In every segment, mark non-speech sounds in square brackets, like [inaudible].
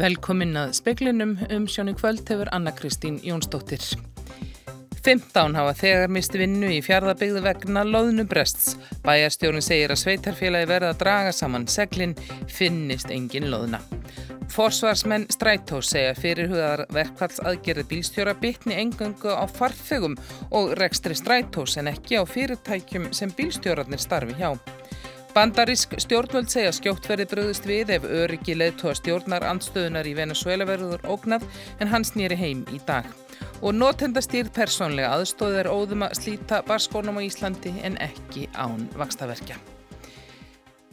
Velkomin að speklinum um sjónu kvöld hefur Anna-Kristín Jónsdóttir. 15 hafa þegar misti vinnu í fjárðabigðu vegna loðnu brests. Bæjarstjórun segir að sveitarfélagi verða að draga saman seglinn, finnist engin loðna. Forsvarsmenn Strætós segja fyrirhugaðar verkvalls aðgerði bílstjóra bitni engöngu á farþegum og rekstri Strætós en ekki á fyrirtækjum sem bílstjórarnir starfi hjá. Bandarísk stjórnvöld segja skjótt verið bröðust við ef öryggi leðtóa stjórnar andstöðunar í Venezuela verður ógnað en hans nýri heim í dag. Og notendastýrð persónlega aðstóð er óðum að slíta barskónum á Íslandi en ekki án vakstaverkja.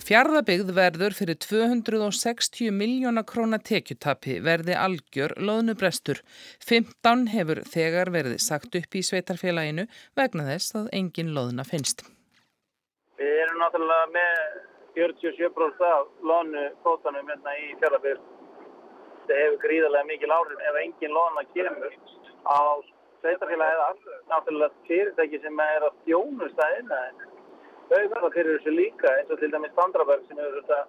Fjarðabigð verður fyrir 260 miljóna króna tekjutapi verði algjör loðnubrestur. 15 hefur þegar verið sagt upp í sveitarfélaginu vegna þess að engin loðna finnst. Við erum náttúrulega með 47% af lónu kvotanum hérna í fjárlabyrg. Það hefur gríðarlega mikil áhrif ef engin lóna kemur á sveitarfélagið. Náttúrulega fyrirtæki sem er að þjónust að einna þau verða fyrir þessu líka eins og til dæmis Standraberg sem hefur þetta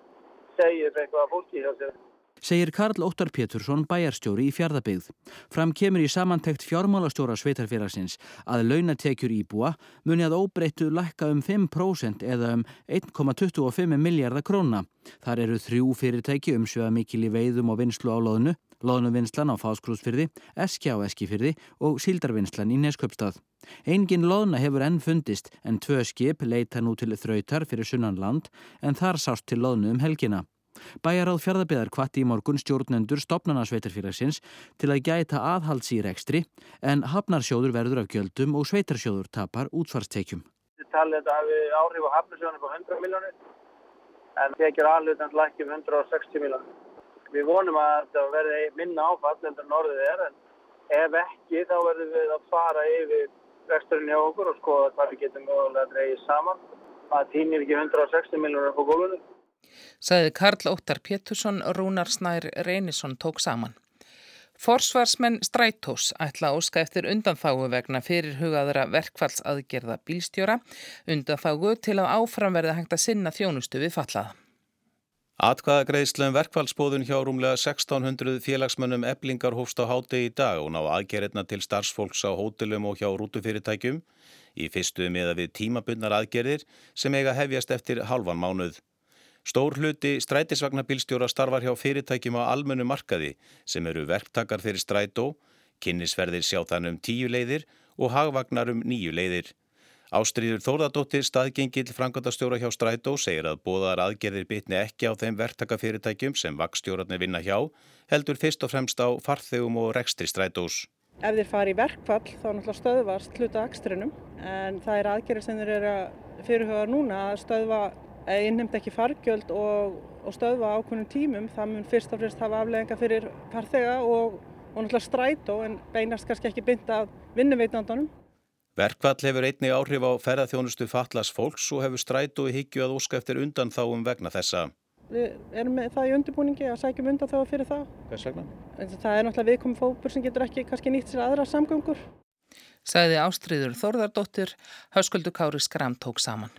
segið eitthvað fólki hjá sér segir Karl Óttar Pétursson bæjarstjóri í fjardabigð. Fram kemur í samantekt fjármálastjóra sveitarfélagsins að launatekjur íbúa muni að óbreyttu lækka um 5% eða um 1,25 miljardar króna. Þar eru þrjú fyrirtæki umsveða mikil í veiðum og vinslu á loðnu, loðnuvinslan á Fáskrúsfyrði, Eskja á Eskifyrði og Síldarvinslan í Nesköpstað. Engin loðna hefur enn fundist en tvö skip leita nú til þrautar fyrir sunnan land en þar sást til loðnu um helgina. Bæjaráð fjörðabiðar kvatti í morgun stjórnendur stopnarnasveitarfélagsins til að gæta aðhalds í rekstri en hafnarsjóður verður af gjöldum og sveitarsjóður tapar útsvarstekjum. Þetta talið þetta hafi áhrif á hafnarsjóðunum på 100 miljónir en tekjur aðlutan lækjum 160 miljónir. Við vonum að þetta verði minna áfall en það norðið er en ef ekki þá verðum við að fara yfir reksturinn hjá okkur og skoða hvað við getum mögulega að dreyja saman. Það týnir ekki 160 miljónir på gólunum. Saði Karl Óttar Pétursson, Rúnar Snær Reynisson tók saman. Forsvarsmenn Strætós ætla óska eftir undanfáu vegna fyrirhugaðra verkfallsaðgerða bílstjóra, undanfáu til að áframverða hengt að sinna þjónustu við fallaða. Atkvaðagreðslu um verkfallsbóðun hjá rúmlega 1600 félagsmönnum eblingar hófst á háti í dag og ná aðgerðina til starfsfólks á hótelum og hjá rútufyrirtækjum í fyrstu meða við tímabundnar aðgerðir sem eiga hefjast eftir halvan mánuð. Stór hluti strætisvagnabílstjóra starfar hjá fyrirtækjum á almennu markaði sem eru verktakar fyrir strætó, kynnisverðir sjá þann um tíu leiðir og hagvagnar um nýju leiðir. Ástriður Þórðardóttir, staðgengill frangandastjóra hjá strætó, segir að bóðar aðgerðir bitni ekki á þeim verktakafyrirtækjum sem vakstjórarnir vinna hjá, heldur fyrst og fremst á farþegum og rekstri strætós. Ef þeir fari í verkfall þá náttúrulega stöðvast hluta ekstrinum en það er aðgerðir sem þeir eru fyrirhuga núna að stöðva innhemd ekki fargjöld og, og stöðva ákveðnum tímum, það mun fyrst og fremst hafa aflegginga fyrir farþega og, og náttúrulega strætó en beinast kannski ekki bynd. Verkvall hefur einni áhrif á ferðarþjónustu fallas fólks og hefur strætó í higgju að óska eftir undanþáum vegna þessa. Við erum með það í undirbúningi að sækjum undanþáu fyrir það. Hvers vegna? Það er náttúrulega viðkominn fókbur sem getur ekki kannski nýtt sér aðra samgöngur. Sæði Ástriður Þorðardóttir, Hauskuldu Kári Skram tók saman.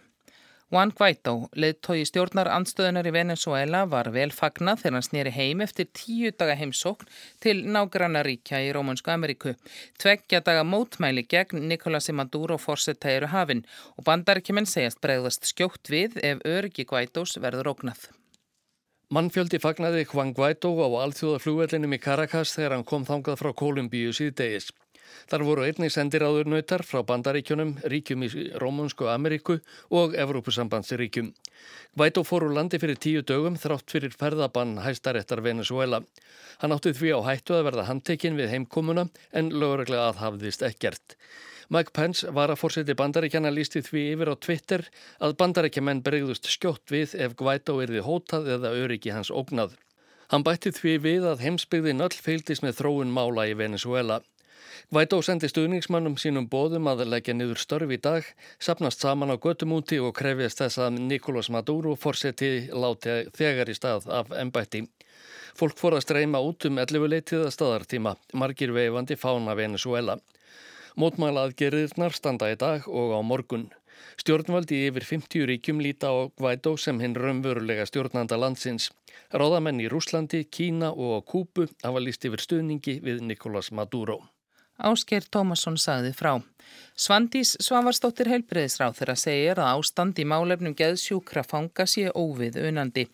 Juan Guaidó, leðtói stjórnar anstöðunar í Venezuela, var vel fagnað þegar hann snýri heim eftir tíu daga heimsókn til nágrannaríkja í Rómansku Ameríku. Tveggja daga mótmæli gegn Nicolasi Maduro fórsetta eru hafinn og bandaríkjumenn segjast bregðast skjótt við ef öryggi Guaidós verður ógnað. Mannfjöldi fagnaði Juan Guaidó á alþjóðaflúvellinum í Caracas þegar hann kom þangað frá Kolumbíu síðdegis. Þar voru einnig sendiráður nautar frá bandaríkjunum, ríkjum í Rómunsku Ameríku og Evrópusambandsríkjum. Vætó fór úr landi fyrir tíu dögum þrátt fyrir ferðabann hæstarettar Venezuela. Hann átti því á hættu að verða handtekinn við heimkomuna en lögreglega aðhafðist ekkert. Mike Pence var að fórseti bandaríkjana lísti því yfir á Twitter að bandaríkjaman bregðust skjótt við ef Gvætó erði hótað eða öryggi hans ógnað. Hann bætti því við að heimsbyggðin öll feildis með þróun mála í Venezuela. Vætó sendi stuðningsmannum sínum bóðum að leggja niður störf í dag, sapnast saman á göttumúti og krefjast þess að Nicolás Maduro fórseti láti þegar í stað af ennbætti. Fólk fór að streyma út um 11 leitiða staðartíma, margir veifandi fána Venezuela. Mótmæla aðgerirnar standa í dag og á morgun. Stjórnvaldi yfir 50 ríkjum líta á Guaidó sem hinn raunverulega stjórnanda landsins. Ráðamenn í Rúslandi, Kína og Kúbu hafa líst yfir stuðningi við Nicolás Maduro. Ásker Tómasson sagði frá. Svandís Svavarsdóttir heilbreyðisráð þeirra segir að ástand í málefnum geðsjúkra fanga sé óvið unandi.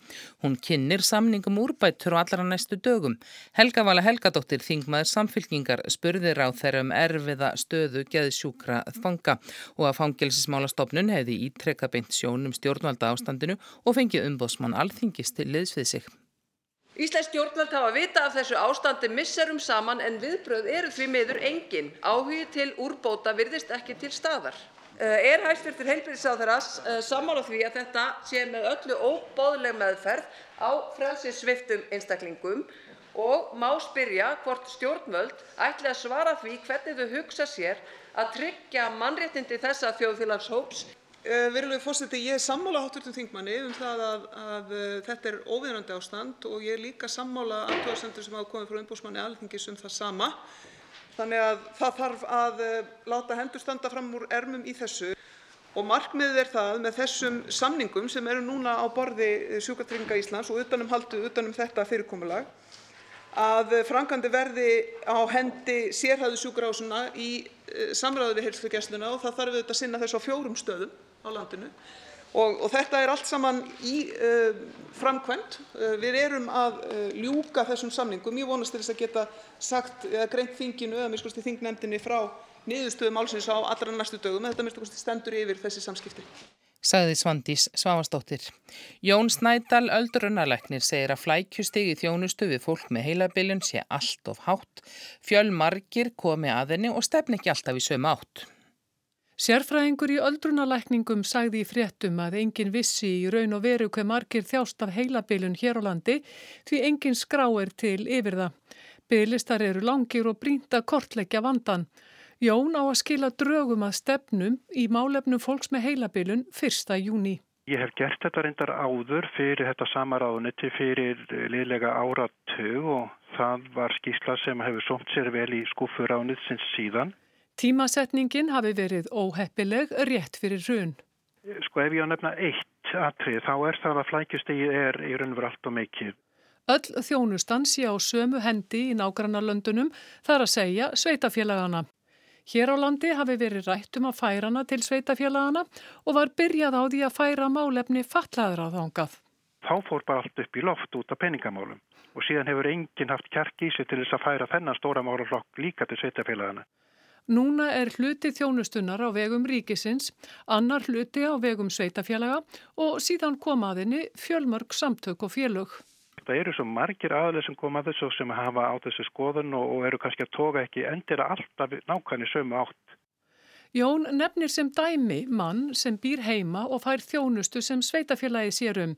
Hún kynir samningum úrbættur á allra næstu dögum. Helga Vala Helgadóttir þingmaður samfylkingar spurði ráð þeirra um erfiða stöðu geðsjúkra fanga og að fangilsismálastofnun hefði ítrekka beint sjónum stjórnvalda ástandinu og fengið umbóðsmann alþingist til liðs við sig. Íslensk stjórnvöld hafa vita af þessu ástandi misserum saman en viðbröð eru því miður engin. Áhugi til úrbóta virðist ekki til staðar. Eh, er hæstvirtur heilbyrðisáþaras eh, sammála því að þetta sé með öllu óbóðleg meðferð á frelsissviftum einstaklingum og má spyrja hvort stjórnvöld ætli að svara því hvernig þau hugsa sér að tryggja mannréttindi þessa þjóðfélagshóps Eh, virðulegi forseti, ég er sammála hátturtum þingmanni um að, uh, þetta er óviðrandi ástand og ég er líka sammála athugasemdur sem hafa komið frá umbúsmanni alþingis um það sama. Þannig að það þarf að uh, láta hendur standa fram úr ermum í þessu og markmiðið er það með þessum samningum sem eru núna á borði sjúkratrygginga Íslands og utanum haldu utanum þetta fyrirkomulag að framkvæmdi verði á hendi sérhæðu sjúkrahúsuna í samræðu við heilsugæsluna og það þarf auðvitað að sinna þessu á fjórum stöðum á landinu. Og, og þetta er allt saman í uh, framkvæmt. Uh, við erum að uh, ljúka þessum samningum. Ég vonast til þess að geta sagt eða greint þinginu eða miskusti þingnefndinni frá niðurstöðu málsins á allra næstu dögum. Þetta miskusti stendur yfir þessi samskipti. Sagði Svandís Svavastóttir. Jón Snædal öldrunarleiknir segir að flækjustigi þjónustu við fólk með heilabilun sé allt of hátt. Fjöl margir komi að henni og stefn ekki alltaf í sömu átt. Sérfræðingur í öldrunalækningum sagði í fréttum að engin vissi í raun og veru hver margir þjást af heilabilun hér á landi því engin skrá er til yfir það. Bylistar eru langir og brínta kortleggja vandan. Jón á að skila drögum að stefnum í málefnum fólks með heilabilun 1. júni. Ég hef gert þetta reyndar áður fyrir þetta samaráðuniti fyrir liðlega áratug og það var skísla sem hefur somt sér vel í skúfuránið sinns síðan. Tímasetningin hafi verið óheppileg rétt fyrir hrun. Sko ef ég á nefna eitt atrið þá er það að flækjustegið er í raunver allt og meikið. Öll þjónustan sé á sömu hendi í nágrannarlöndunum þar að segja sveitafélagana. Hér á landi hafi verið rætt um að færa hana til sveitafélagana og var byrjað á því að færa málefni fatlaður á þángað. Þá fór bara allt upp í loft út af peningamálum og síðan hefur enginn haft kjark í sig til þess að færa þennan stóra málaflokk líka til sveitafélagana. Núna er hluti þjónustunar á vegum ríkisins, annar hluti á vegum sveitafélaga og síðan komaðinni fjölmörg samtök og félög. Það eru svo margir aðlega sem koma að þessu sem hafa á þessu skoðun og eru kannski að toga ekki endir að alltaf nákvæmni sömu átt. Jón nefnir sem dæmi mann sem býr heima og fær þjónustu sem sveitafélagi sérum.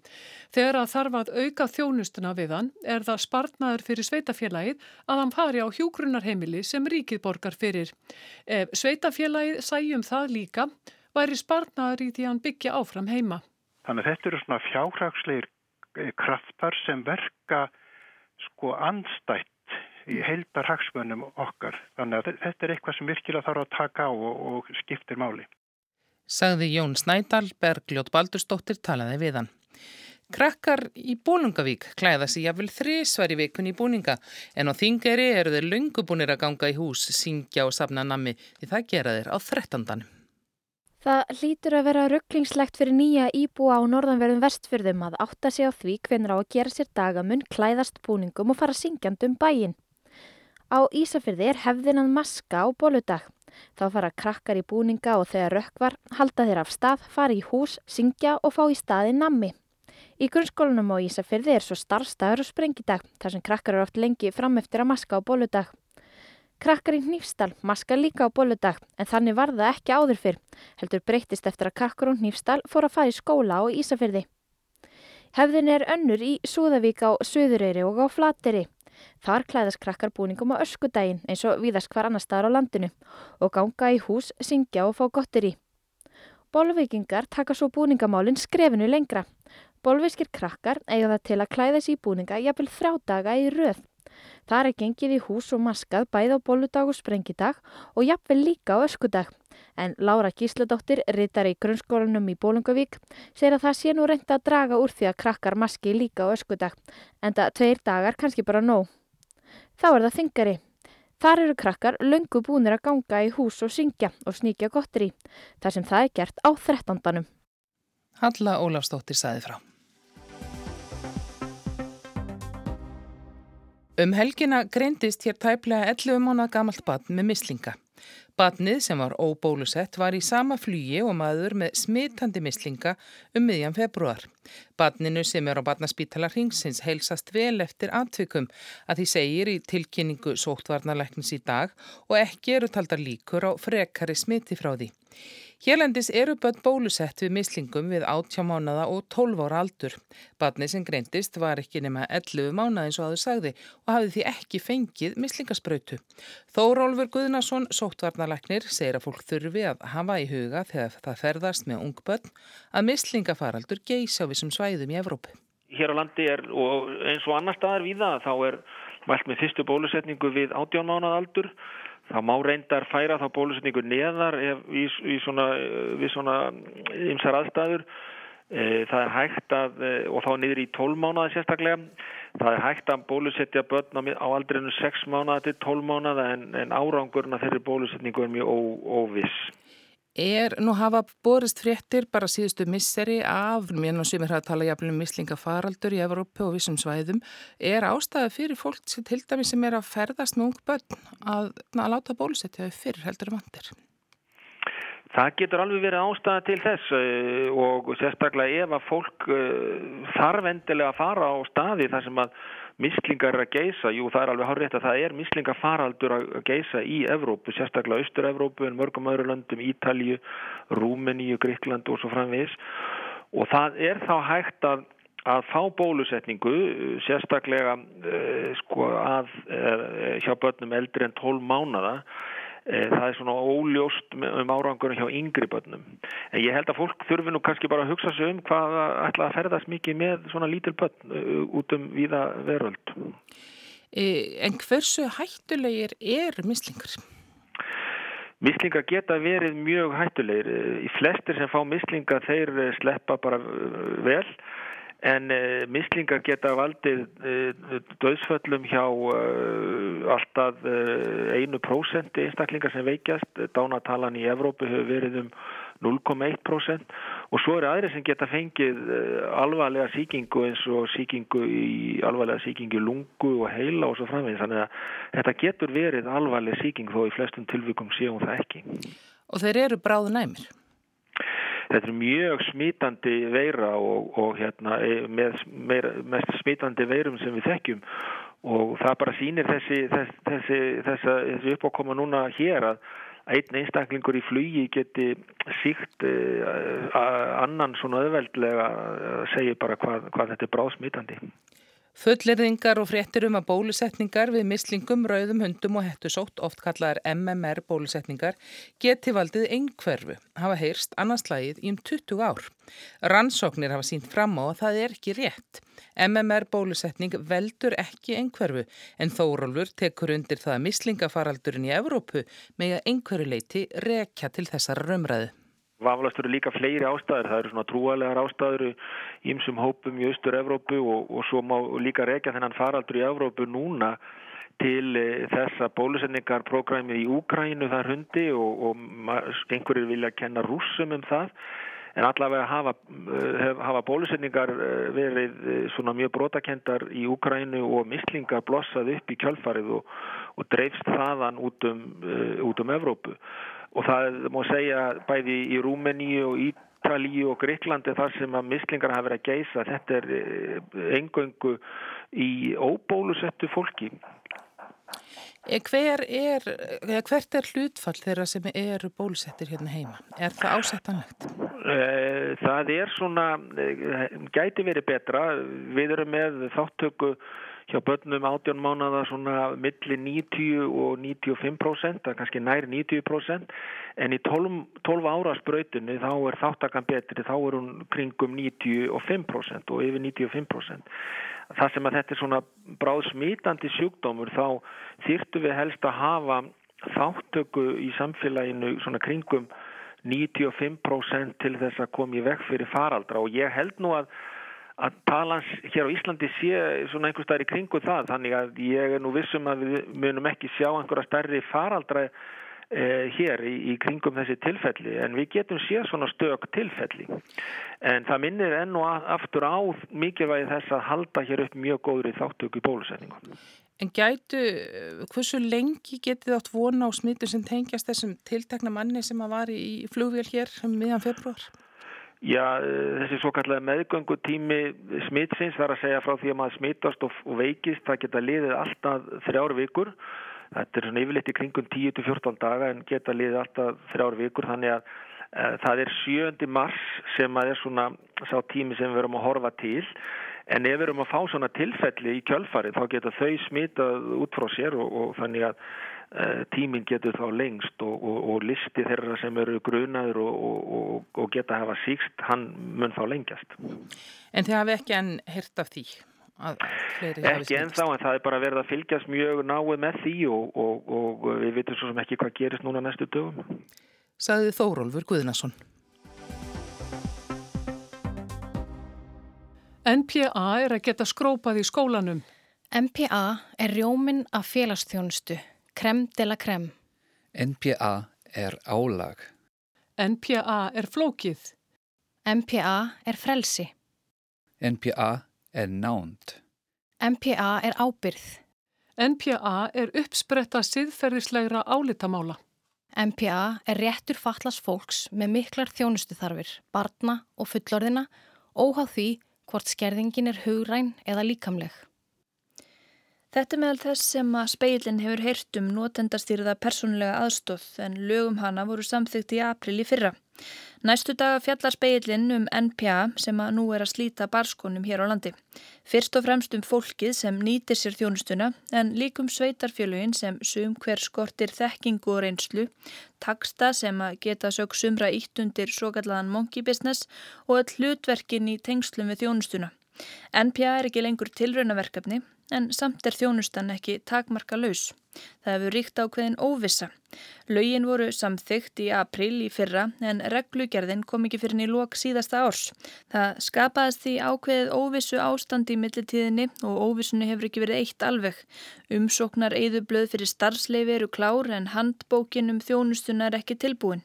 Þegar að þarf að auka þjónustuna við hann er það spartnaður fyrir sveitafélagið að hann fari á hjúgrunarheimili sem ríkið borgar fyrir. Ef sveitafélagið sæjum það líka, væri spartnaður í því hann byggja áfram heima. Þannig að þetta eru svona fjárhagsleir kraftar sem verka sko anstætt í heildar hagsmönnum okkar. Þannig að þetta er eitthvað sem virkilega þarf að taka á og, og skiptir máli. Sagði Jón Snædal, Bergljót Baldurstóttir talaði við hann. Krakkar í Bólungavík klæða sig jafnvel þrísvar í vikun í búninga en á þingari eru þeir lungubúnir að ganga í hús, syngja og safna nammi því það gera þeir á þrettandanum. Það hlýtur að vera rugglingslegt fyrir nýja íbúa á norðanverðum vestfjörðum að átta sig á því hvenur á að gera sér dagamun, klæðast búningum og fara syngjandum bæinn. Á Ísafyrði er hefðinan maska á bóludag. Þá fara krakkar í búninga og þegar rökkvar halda þeir af stað, fara í hús, syngja og fá í staði nammi. Í grunnskólanum á Ísafyrði er svo starfstagur og sprengidag þar sem krakkar eru oft lengi fram eftir að maska á bóludag. Krakkar í Nýfstal maska líka á bóludag en þannig var það ekki áður fyrr. Heldur breytist eftir að krakkar á Nýfstal fór að fara í skóla á Ísafyrði. Hefðin er önnur í Súðavík á Suðureyri og á Flateri. Þar klæðast krakkar búningum á öskudaginn eins og víðast hvar annar staðar á landinu og ganga í hús, syngja og fá gottir í. Bólvikingar taka svo búningamálinn skrefinu lengra. Bólviskir krakkar eiga það til að klæða sér í búninga jafnvel þrjá daga í röð. Það er gengið í hús og maskað bæð á bóludag og sprengidag og jafnvel líka á öskudag. En Lára Gísladóttir, rittar í grunnskólanum í Bólungavík, segir að það sé nú reynda að draga úr því að krakkar maski líka á öskudag, en það tveir dagar kannski bara nóg. Þá er það þingari. Þar eru krakkar löngu búinir að ganga í hús og syngja og sníkja gottir í, þar sem það er gert á þrettandanum. Halla Ólafstóttir saði frá. Um helgina greindist hér tæplega 11 mánuða gamalt batn með mislinga. Batnið sem var óbólusett var í sama flugi og maður með smitandi mislinga um miðjan februar. Batninu sem er á batnaspítala hringsins heilsast vel eftir atvikum að því segir í tilkynningu sóttvarnarleiknis í dag og ekki eru taldar líkur á frekari smiti frá því. Hérlendis eru börn bólusett við mislingum við 18 mánada og 12 ára aldur. Barni sem greintist var ekki nema 11 mánada eins og aður sagði og hafði því ekki fengið mislingaspröytu. Þórólfur Guðnason, sóttvarnaleknir, segir að fólk þurfi að hafa í huga þegar það ferðast með ung börn að mislingafaraldur geysa á vissum svæðum í Evrópu. Hér á landi er, og eins og annar staðar við það, þá er mælt með fyrstu bólusetningu við 18 mánada aldur Það má reyndar færa þá bólusetningu neðar ef, í, í svona, við svona ymsar aðstæður. E, það er hægt að, og þá niður í 12 mánuða sérstaklega, það er hægt að bólusetja börn á aldrinu 6 mánuða til 12 mánuða en, en árangurna þeirri bólusetningu er mjög óviss. Er, nú hafa borist fréttir bara síðustu misseri af, mér og sem er að tala jafnvel um mislingafaraldur í Evrópu og vissum svæðum, er ástæða fyrir fólk til dæmis sem er að ferðast með ung börn að, að láta bólusetja fyrir heldur vandir? Það getur alveg verið ástæða til þess eh, og sérstaklega ef að fólk eh, þarf endilega að fara á staði þar sem að mislingar að geisa, jú það er alveg hár rétt að það er mislingafaraldur að geisa í Evrópu, sérstaklega Östur-Evrópu en mörgum öðru löndum, Ítalju, Rúmeníu, Gríkland og svo framvis og það er þá hægt að að fá bólusetningu sérstaklega uh, sko að uh, hjá börnum eldri en 12 mánada Eh, það er svona óljóst um árangunum hjá yngri börnum. En ég held að fólk þurfi nú kannski bara að hugsa sig um hvað ætla að ferðast mikið með svona lítil börn eh, út um viða veröld. E, en hversu hættulegir er mislingar? Mislingar geta verið mjög hættulegir. Í flestir sem fá mislingar þeir sleppa bara vel en uh, mislingar geta valdið uh, döðsföllum hjá uh, alltaf einu prósent einstaklingar sem veikjast. Dánatalan í Evrópu hefur verið um 0,1% og svo eru aðri sem geta fengið alvarlega síkingu eins og síkingu í alvarlega síkingu lungu og heila og svo framvegð þannig að þetta getur verið alvarlega síking þó í flestum tilvikum séum það ekki. Og þeir eru bráðu næmir? Þetta er mjög smítandi veira og, og hérna, e, með meira, mest smítandi veirum sem við þekkjum og það bara sýnir þessi, þessi, þessi, þessi uppákoma núna hér að einn einstaklingur í flugi geti síkt uh, annan svona öðveldlega að segja bara hvað, hvað þetta er bráðsmítandi. Fullirðingar og fréttir um að bólusetningar við mislingum, rauðum, hundum og hettusótt, oft kallaðar MMR bólusetningar, geti valdið einhverfu, hafa heyrst annarslægið í um 20 ár. Rannsóknir hafa sínt fram á að það er ekki rétt. MMR bólusetning veldur ekki einhverfu, en Þórólfur tekur undir það að mislingafaraldurinn í Evrópu með að einhverju leiti rekja til þessar raumræðu. Vaflast eru líka fleiri ástæður, það eru svona trúalegar ástæður í ymsum hópum í Östur-Evrópu og, og svo má líka rekja þennan faraldur í Evrópu núna til e, þessa bólusetningarprogrammi í Úkrænu þar hundi og, og einhverjir vilja kenna rúsum um það en allavega hafa, e, hafa bólusetningar e, verið svona mjög brotakendar í Úkrænu og mislingar blossað upp í kjölfarið og, og dreifst þaðan út um, út um Evrópu. Og það má segja bæði í Rúmeníu og Ítalíu og Greiklandi þar sem að mislingar hafa verið að geisa þetta er engöngu í óbólusettu fólki. eh, Hver er, eh, hvert er hlutfall þeirra sem eru bólusettir hérna heima? Er það ásettanlegt? Eh, það er svona, gæti verið betra. Við erum með þáttöku hjá börnum átjón mánada svona milli 90 og 95%, það er kannski nær 90%, en í 12, 12 ára spröytunni þá er þáttakan betri, þá er hún kringum 95% og yfir 95%. Það sem að þetta er svona bráð smítandi sjúkdómur þá þýrtu við helst að hafa þáttöku í samfélaginu svona kringum 95% til þess að koma í vekk fyrir faraldra og ég held nú að að talans hér á Íslandi sé svona einhver staðar í kringu það þannig að ég er nú vissum að við munum ekki sjá einhverja stærri faraldra eh, hér í, í kringum þessi tilfelli en við getum séð svona stök tilfelli en það minnir enn og aftur á mikilvægi þess að halda hér upp mjög góður í þáttöku í bólusetningu. En gætu, hversu lengi getið átt vona á smittu sem tengjast þessum tiltekna manni sem að var í flugvél hér um miðan februar? Já, þessi svo kallega meðgöngu tími smitsins þarf að segja frá því að maður smittast og, veikist, það geta liðið alltaf þrjár vikur. Þetta er svona yfirleitt í kringum 10-14 daga en geta liðið alltaf þrjár vikur þannig að e, það er 7. mars sem að er svona sá tími sem við verum að horfa til en ef við verum að fá svona tilfelli í kjölfari þá geta þau smitað út frá sér og, og þannig að tíminn getur þá lengst og, og, og listi þeirra sem eru grunaður og, og geta hafa síkst, hann mun þá lengjast. En þið hafi ekki enn hirt af því? Ekki enn þá, en það er bara verið að fylgjast mjög náið með því og við vitum svo sem ekki hvað gerist núna næstu dögum. Saðið Þórólfur Guðnason. NPA er að geta skrópað í skólanum. NPA er rjóminn af félagsþjónustu. Krem de la creme. NPA er álag. NPA er flókið. NPA er frelsi. NPA er nánd. NPA er ábyrð. NPA er uppspretta siðferðislegra álitamála. NPA er réttur fatlas fólks með miklar þjónustuþarfir, barna og fullorðina, óháð því hvort skerðingin er hugræn eða líkamleg. Þetta er meðal þess sem að speilin hefur heyrt um notendastýrða persónulega aðstóð en lögum hana voru samþygt í april í fyrra. Næstu daga fjallar speilin um NPA sem að nú er að slíta barskonum hér á landi. Fyrst og fremst um fólkið sem nýtir sér þjónustuna en líkum sveitarfjölugin sem sum hver skortir þekkingu og reynslu, taksta sem að geta sög sumra ítt undir svo kallaðan monkey business og all hlutverkin í tengslum við þjónustuna. NPA er ekki lengur tilraunaverkefni en samt er þjónustan ekki takmarka laus. Það hefur ríkt ákveðin óvissa. Laugin voru samþygt í april í fyrra en reglugerðin kom ekki fyrir í lok síðasta árs. Það skapaðist því ákveðið óvissu ástand í millitíðinni og óvissunni hefur ekki verið eitt alveg. Umsóknar eðu blöð fyrir starfsleifi eru klár en handbókin um þjónustuna er ekki tilbúin.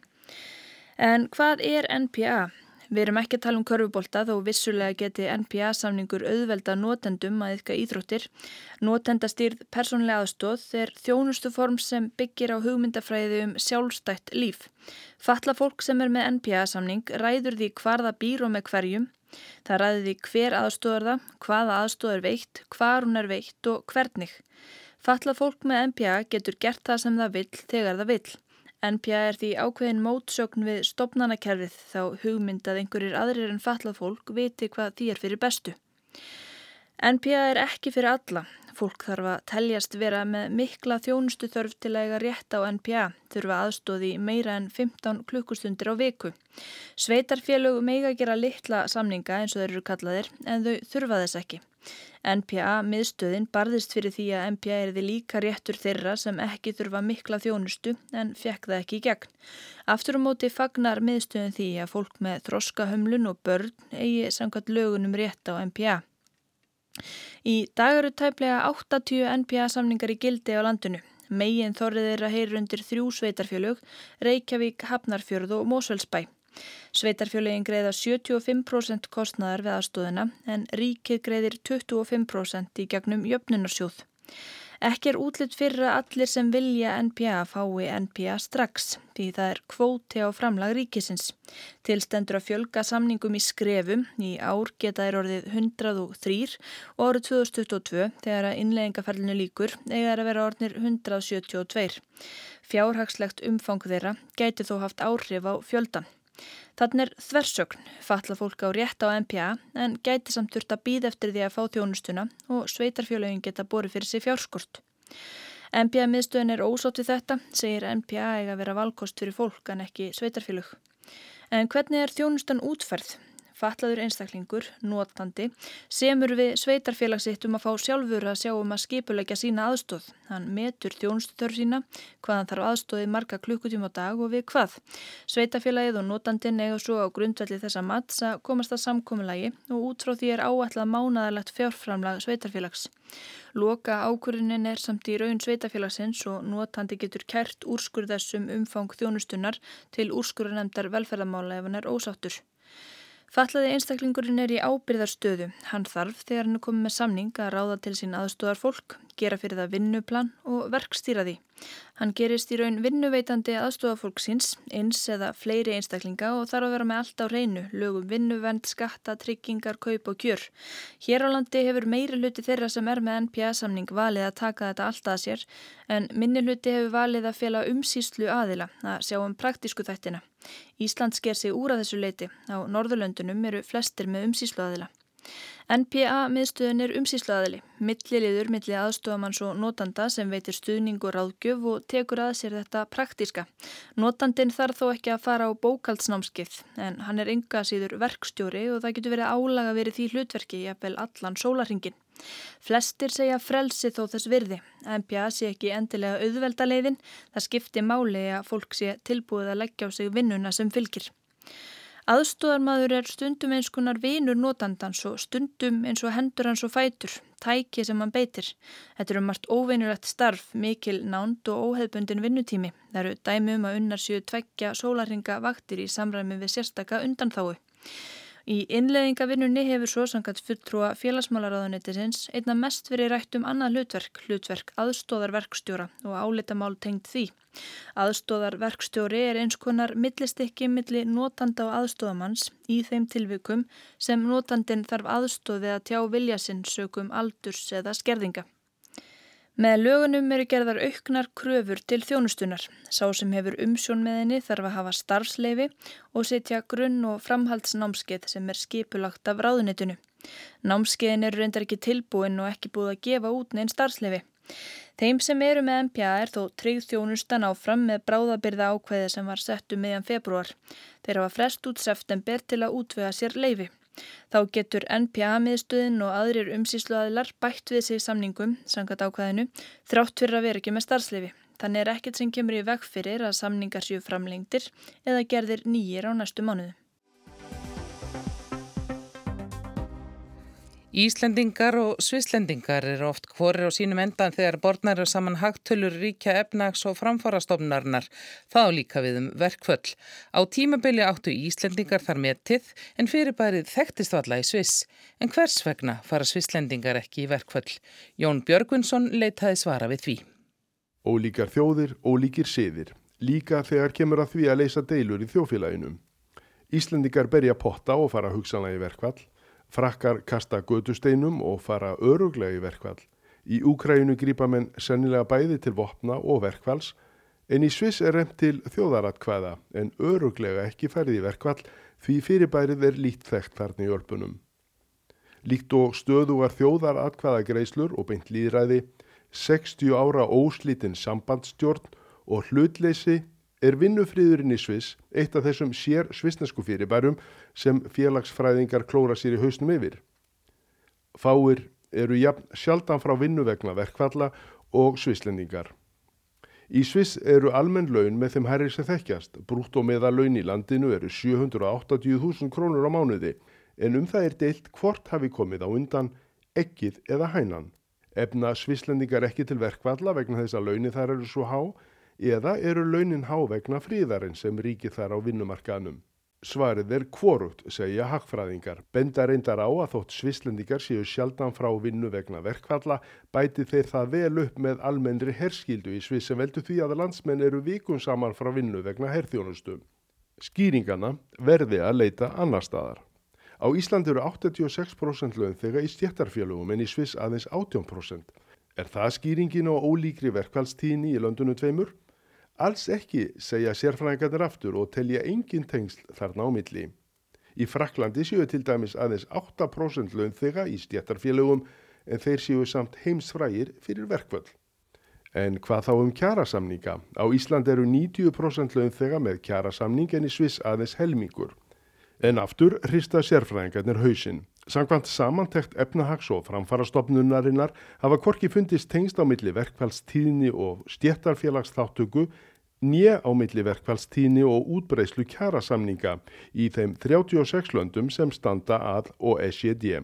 En hvað er NPA? Við erum ekki að tala um körfubólta þó vissulega geti NPA-samningur auðvelda notendum að yfka íþróttir. Notendastýrð persónlega aðstóð er þjónustu form sem byggir á hugmyndafræði um sjálfstætt líf. Fatla fólk sem er með NPA-samning ræður því hvar það býr og með hverjum. Það ræður því hver aðstóðar það, hvaða aðstóð er veikt, hvar hún er veikt og hvernig. Fatla fólk með NPA getur gert það sem það vill þegar það vill. NPA er því ákveðin mótsögn við stopnanakerfið þá hugmynd að einhverjir aðrir en fatlað fólk viti hvað því er fyrir bestu. NPA er ekki fyrir alla. Fólk þarf að teljast vera með mikla þjónustu þörf til að eiga rétt á NPA, þurfa aðstóði meira en 15 klukkustundir á viku. Sveitarfélög meiga gera litla samninga eins og þeir eru kallaðir en þau þurfa þess ekki. NPA miðstöðin barðist fyrir því að NPA er því líka réttur þeirra sem ekki þurfa mikla þjónustu en fekk það ekki í gegn. Aftur á um móti fagnar miðstöðin því að fólk með þroskahömlun og börn eigi samkvæmt lögunum rétt á NPA. Í dag eru tæplega 80 NPA samningar í gildi á landinu. Megin þorrið er að heyra undir þrjú sveitarfjölög, Reykjavík, Hafnarfjörð og Mósvelsbæ. Sveitarfjölögin greiða 75% kostnaðar við aðstóðina en ríkið greiðir 25% í gegnum jöfnunarsjóð. Ekki er útlitt fyrir að allir sem vilja NPA fái NPA strax því það er kvóti á framlag ríkisins. Tilstendur að fjölga samningum í skrefum í ár geta er orðið 103 og árið 2022 þegar að innleggingaferlinu líkur eiga að vera orðnir 172. Fjárhagslegt umfang þeirra gæti þó haft áhrif á fjöldan. Þannig er þversögn, falla fólk á rétt á MPA en gæti samt þurft að býða eftir því að fá þjónustuna og sveitarfjölögin geta borið fyrir sig fjárskort. MPA miðstöðin er ósátt við þetta, segir MPA eiga að vera valkost fyrir fólk en ekki sveitarfjölög. En hvernig er þjónustan útferð? Fatlaður einstaklingur, notandi, semur við sveitarfélagsitt um að fá sjálfur að sjá um að skipulegja sína aðstóð. Hann metur þjónstutör sína, hvaðan þarf aðstóði marga klukkutíma á dag og við hvað. Sveitarfélagið og notandin eiga svo á grundvelli þessa mats að komast að samkominnlagi og út frá því er áætlað mánaðalegt fjárframlag sveitarfélags. Loka ákurinin er samt í raun sveitafélagsins og notandi getur kært úrskurðessum umfang þjónustunnar til úrskurðanemdar velferðamála ef hann er ósáttur. Fallaði einstaklingurinn er í ábyrðarstöðu. Hann þarf þegar hann er komið með samning að ráða til sín aðstóðar fólk, gera fyrir það vinnuplan og verkstýra því. Hann gerist í raun vinnuveitandi aðstofafólk síns, eins eða fleiri einstaklinga og þarf að vera með allt á reynu, lögum vinnuvend, skatta, tryggingar, kaup og kjör. Hér á landi hefur meiri hluti þeirra sem er með NPA-samning valið að taka þetta allt að sér, en minni hluti hefur valið að fjela umsýslu aðila, að sjá um praktísku þættina. Ísland sker sig úr að þessu leiti, á Norðurlöndunum eru flestir með umsýslu aðila. NPA miðstöðun er umsýslaðili, milliliður milli aðstofamanns og notanda sem veitir stuðning og ráðgjöf og tekur að sér þetta praktíska. Notandin þarf þó ekki að fara á bókaldsnámskið en hann er ynga síður verkstjóri og það getur verið álaga verið því hlutverki jafnvel allan sólarhingin. Flestir segja frelsi þó þess virði. NPA sé ekki endilega auðvelda leiðin, það skipti máli að fólk sé tilbúið að leggja á sig vinnuna sem fylgir. Aðstóðarmadur er stundum eins konar vinur notandans og stundum eins og hendur hans og fætur, tæki sem hann beitir. Þetta eru margt óveinulegt starf, mikil nánd og óheðbundin vinnutími. Það eru dæmi um að unnar séu tveggja sólarhinga vaktir í samræmi við sérstaka undanþái. Í innleðingavinnunni hefur svo sangat fulltrúa félagsmálaráðunettisins einna mest verið rætt um annað hlutverk, hlutverk aðstóðarverkstjóra og álitamál tengt því. Aðstóðarverkstjóri er eins konar millistikki milli notanda og aðstóðamanns í þeim tilvikum sem notandin þarf aðstóði að tjá vilja sinn sögum aldurs eða skerðinga. Með lögunum eru gerðar auknar kröfur til þjónustunar. Sá sem hefur umsjón með henni þarf að hafa starfsleifi og setja grunn- og framhaldsnámskeið sem er skipulagt af ráðunitinu. Námskeiðin eru reyndar ekki tilbúin og ekki búið að gefa út neinn starfsleifi. Þeim sem eru með MPA er þó tryggð þjónustan áfram með bráðabyrða ákveði sem var sett um meðan februar. Þeir hafa frest út september til að útvega sér leifi. Þá getur NPA-miðstöðin og aðrir umsýsluaðilar bætt við sig samningum, sangat ákvæðinu, þrátt fyrir að vera ekki með starfslifi. Þannig er ekkert sem kemur í veg fyrir að samningar séu framlengtir eða gerðir nýjir á næstu mánuðu. Íslendingar og svislendingar eru oft hvorir á sínum endan þegar borðnar eru saman hagtölur ríkja efnags og framfarastofnarnar. Það á líka við um verkföll. Á tímabili áttu Íslendingar þar metið en fyrirbærið þekktist valla í Sviss. En hvers vegna fara svislendingar ekki í verkföll? Jón Björgvinsson leitaði svara við því. Ólíkar þjóðir, ólíkir siðir. Líka þegar kemur að því að leysa deilur í þjófélaginu. Íslendingar berja potta og fara hugsanlega í verkfall. Frakkar kasta gödusteinum og fara öruglega í verkvall. Í Úkrænu grýpa menn sennilega bæði til vopna og verkvalls en í Sviss er reynd til þjóðaratkvæða en öruglega ekki færði í verkvall því fyrirbærið er lít þekkt þarna í örpunum. Líkt og stöðu var þjóðaratkvæða greislur og beint líðræði, 60 ára óslítinn sambandstjórn og hlutleysi er vinnufríðurinn í Sviss eitt af þessum sér svissnesku fyrirbærum sem félagsfræðingar klóra sér í hausnum yfir. Fáir eru jafn sjaldan frá vinnu vegna verkfalla og svisslendingar. Í Sviss eru almenn laun með þeim herri sem þekkjast. Brútt og meða laun í landinu eru 780.000 krónur á mánuði en um það er deilt hvort hafi komið á undan, ekkið eða hænan. Efna svisslendingar ekki til verkfalla vegna þess að launi þar eru svo há eða eru launin há vegna fríðarinn sem ríkir þar á vinnumarkaðnum. Svarið er kvorugt, segja hagfræðingar. Benda reyndar á að þótt svislendingar séu sjaldan frá vinnu vegna verkfalla, bæti þeir það vel upp með almennri herskildu í Sviss sem veldu því að landsmenn eru vikun saman frá vinnu vegna herþjónustu. Skýringana verði að leita annar staðar. Á Íslandi eru 86% laun þegar í stjættarfjölugum en í Sviss aðeins 18%. Er það skýringin á ólíkri verkfallstíðinni í löndunum tveimur? Alls ekki segja sérfræðingarnir aftur og telja engin tengsl þarna á milli. Í Fraklandi séu til dæmis aðeins 8% launþega í stjættarfélögum en þeir séu samt heimsfrægir fyrir verkvöld. En hvað þá um kjærasamninga? Á Ísland eru 90% launþega með kjærasamning en í Sviss aðeins helmingur. En aftur hrista sérfræðingarnir hausinn. Samkvæmt samantekt efnahags og framfarastofnunarinnar hafa korki fundist tengst á milli verkfælstíðni og stjættarfélagsþáttöku nýja á milli verkfælstíðni og útbreyslu kjærasamninga í þeim 36 löndum sem standa að OECD.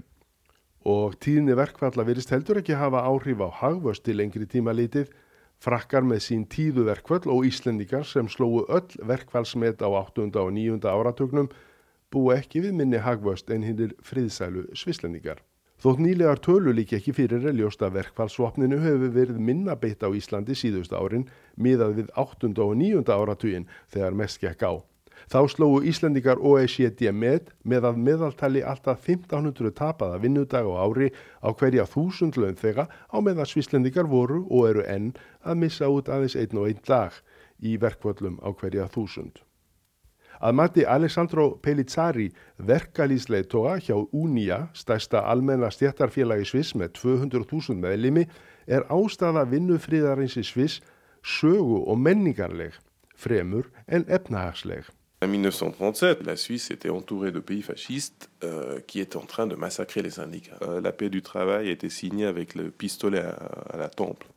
Og tíðni verkfalla virist heldur ekki hafa áhrif á hagvöst til lengri tíma litið, frakkar með sín tíðu verkfall og íslendikar sem slóu öll verkfallsmet á 8. og 9. áratögnum búa ekki við minni hagvöst en hindir friðsælu svislendingar. Þótt nýlegar tölu líki ekki fyrir að verkfallsvopninu hefur verið minna beitt á Íslandi síðust árin miðað við 8. og 9. áratugin þegar mest gekk á. Þá slóu Íslendingar OECD með með að meðaltali alltaf 1500 tapaða vinnudag á ári á hverja þúsund laun þegar á meðan Svíslendingar voru og eru enn að missa út aðeins einn og einn dag í verkvöllum á hverja þúsund. Að mati Alessandro Pellizzari, verkalýsleitoga hjá Unia, stærsta almenna stjættarfélagi Sviss með 200.000 meðlimi, er ástafa vinnufríðarins í Sviss sögu og menningarleg, fremur en efnahagsleg. En 1937, la Suisse était entourée de pays fascistes euh, qui étaient en train de massacrer les syndicats. Euh, la paix du travail a été signée avec le pistolet à, à la temple.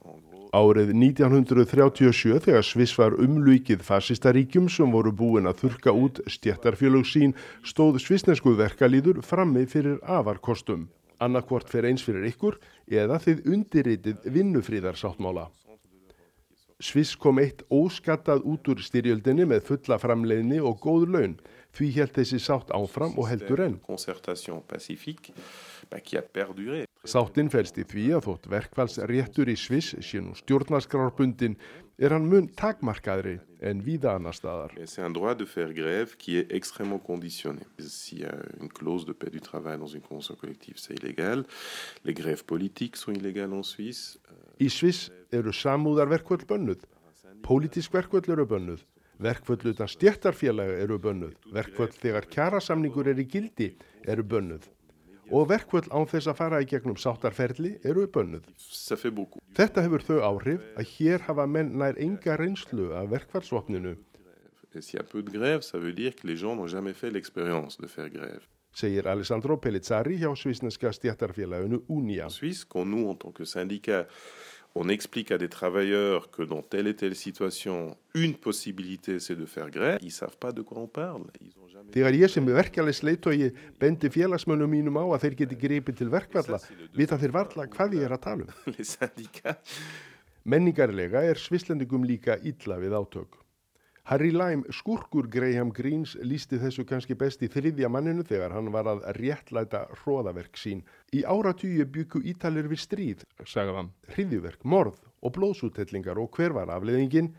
Árið 1937 þegar Sviss var umlugið fasistaríkjum sem voru búin að þurka út stjættarfélög sín stóð svissnesku verkalýður frammi fyrir afarkostum. Annarkvort fyrir eins fyrir ykkur eða þið undirritið vinnufríðarsáttmála. Sviss kom eitt óskattað út úr styrjöldinni með fulla framleiðni og góð laun. Því held þessi sátt áfram og heldur enn. Sáttin fælst í því að þótt verkfallsréttur í Sviss sé nú stjórnarskrárbundin er hann mun takmarkaðri en víða annar staðar. Í Sviss eru samúðarverkvöld bönnuð. Pólitísk verkvöld eru bönnuð. Verkvöld utan stjættarfélaga eru bönnuð. Verkvöld þegar kjærasamningur er í gildi eru bönnuð. Og verkvöld án þess að fara í gegnum sáttarferli eru bönnuð. Þetta hefur þau áhrif að hér hafa menn nær enga reynslu af verkvælsvopninu. Segir Alessandro Pellizzari hjá svísneska stjættarfélaginu Unia. On explique à des travailleurs que dans telle et telle situation, une possibilité c'est de faire grève, ils savent pas de quoi on parle. Ils ont jamais... Þegar ég sem verkefælis leitói bendi félagsmönnum mínum á að þeir geti gripið til verkvalla, vita þeir varla hvað ég er að tala um. [laughs] Menningarlega er svislendingum líka illa við átök. Harry Lime, skurkur Graham Greens, lísti þessu kannski best í þriðja manninu þegar hann var að réttlæta hróðaverk sín. Í áratýju byggu ítalir við stríð, sagði hann, hriðjuverk, morð og blóðsútellingar og hver var afleðingin?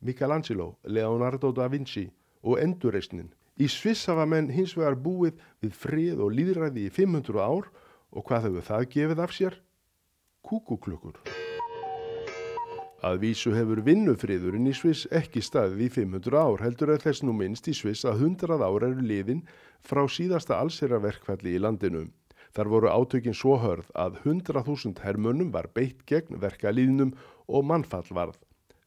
Michelangelo, Leonardo da Vinci og endurreysnin. Í Sviss hafa menn hins vegar búið við frið og líðræði í 500 ár og hvað hefur það gefið af sér? Kúkuklukkur. Að vísu hefur vinnufriðurinn í Sviss ekki staðið í 500 ár heldur að þess nú minnst í Sviss að 100 ár eru liðin frá síðasta allsherraverkfalli í landinu. Þar voru átökin svo hörð að 100.000 hermönnum var beitt gegn verkalýðnum og mannfall varð.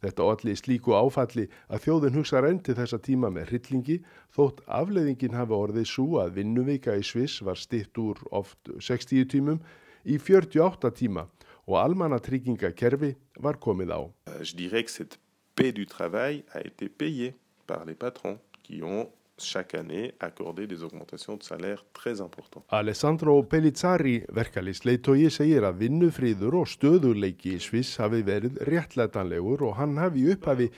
Þetta allir slíku áfalli að þjóðin hugsa reyndi þessa tíma með hryllingi þótt afleiðingin hafa orðið svo að vinnuvika í Sviss var stitt úr oft 60 tímum í 48 tíma og almannatryggingakerfi var komið á. Je dirais que cette paix du travail a été payée par les patrons qui ont chaque année accordé des augmentations de salaire très importantes. Alessandro Pellizzari, verkalýsleitói, segir að vinnufríður og stöðuleiki í Sviss hafi verið réttlætanlegur og hann hafi upphafi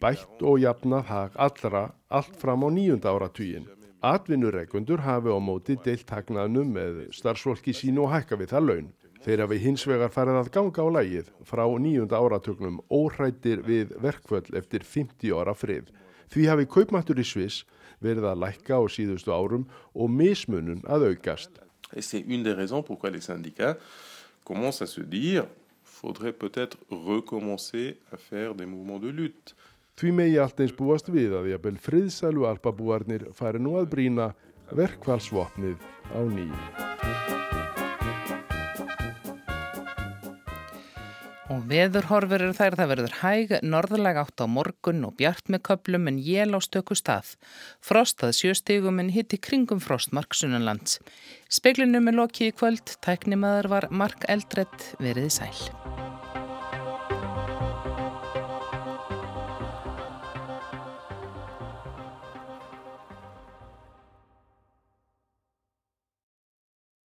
bætt og jafnað hag allra allt fram á nýjunda áratugin. Atvinnureikundur hafi á móti deilt hagnaðnum með starfsfólki sín og hækka við það laun. Þeir hafi hins vegar farið að ganga á lægið frá nýjunda áratögnum óhrættir við verkvöld eftir 50 ára frið. Því hafi kaupmættur í Sviss verið að lækka á síðustu árum og mismunun að aukast. C'est une des raisons pourquoi les syndicats commencent à se dire faudrait peut-être recommencer à faire des mouvements de lutte. Því megi allt eins búast við að jafnvel friðsælu alpabúarnir fari nú að brína verkfallsvopnið á nýju. Og veðurhorfur eru þær það verður hæg, norðalega átt á morgun og bjart með köplum en jél á stöku stað. Frostað sjöstegum en hitti kringum frostmark sunnanlands. Speklinum er lokið í kvöld, tæknimaður var Mark Eldredd veriði sæl.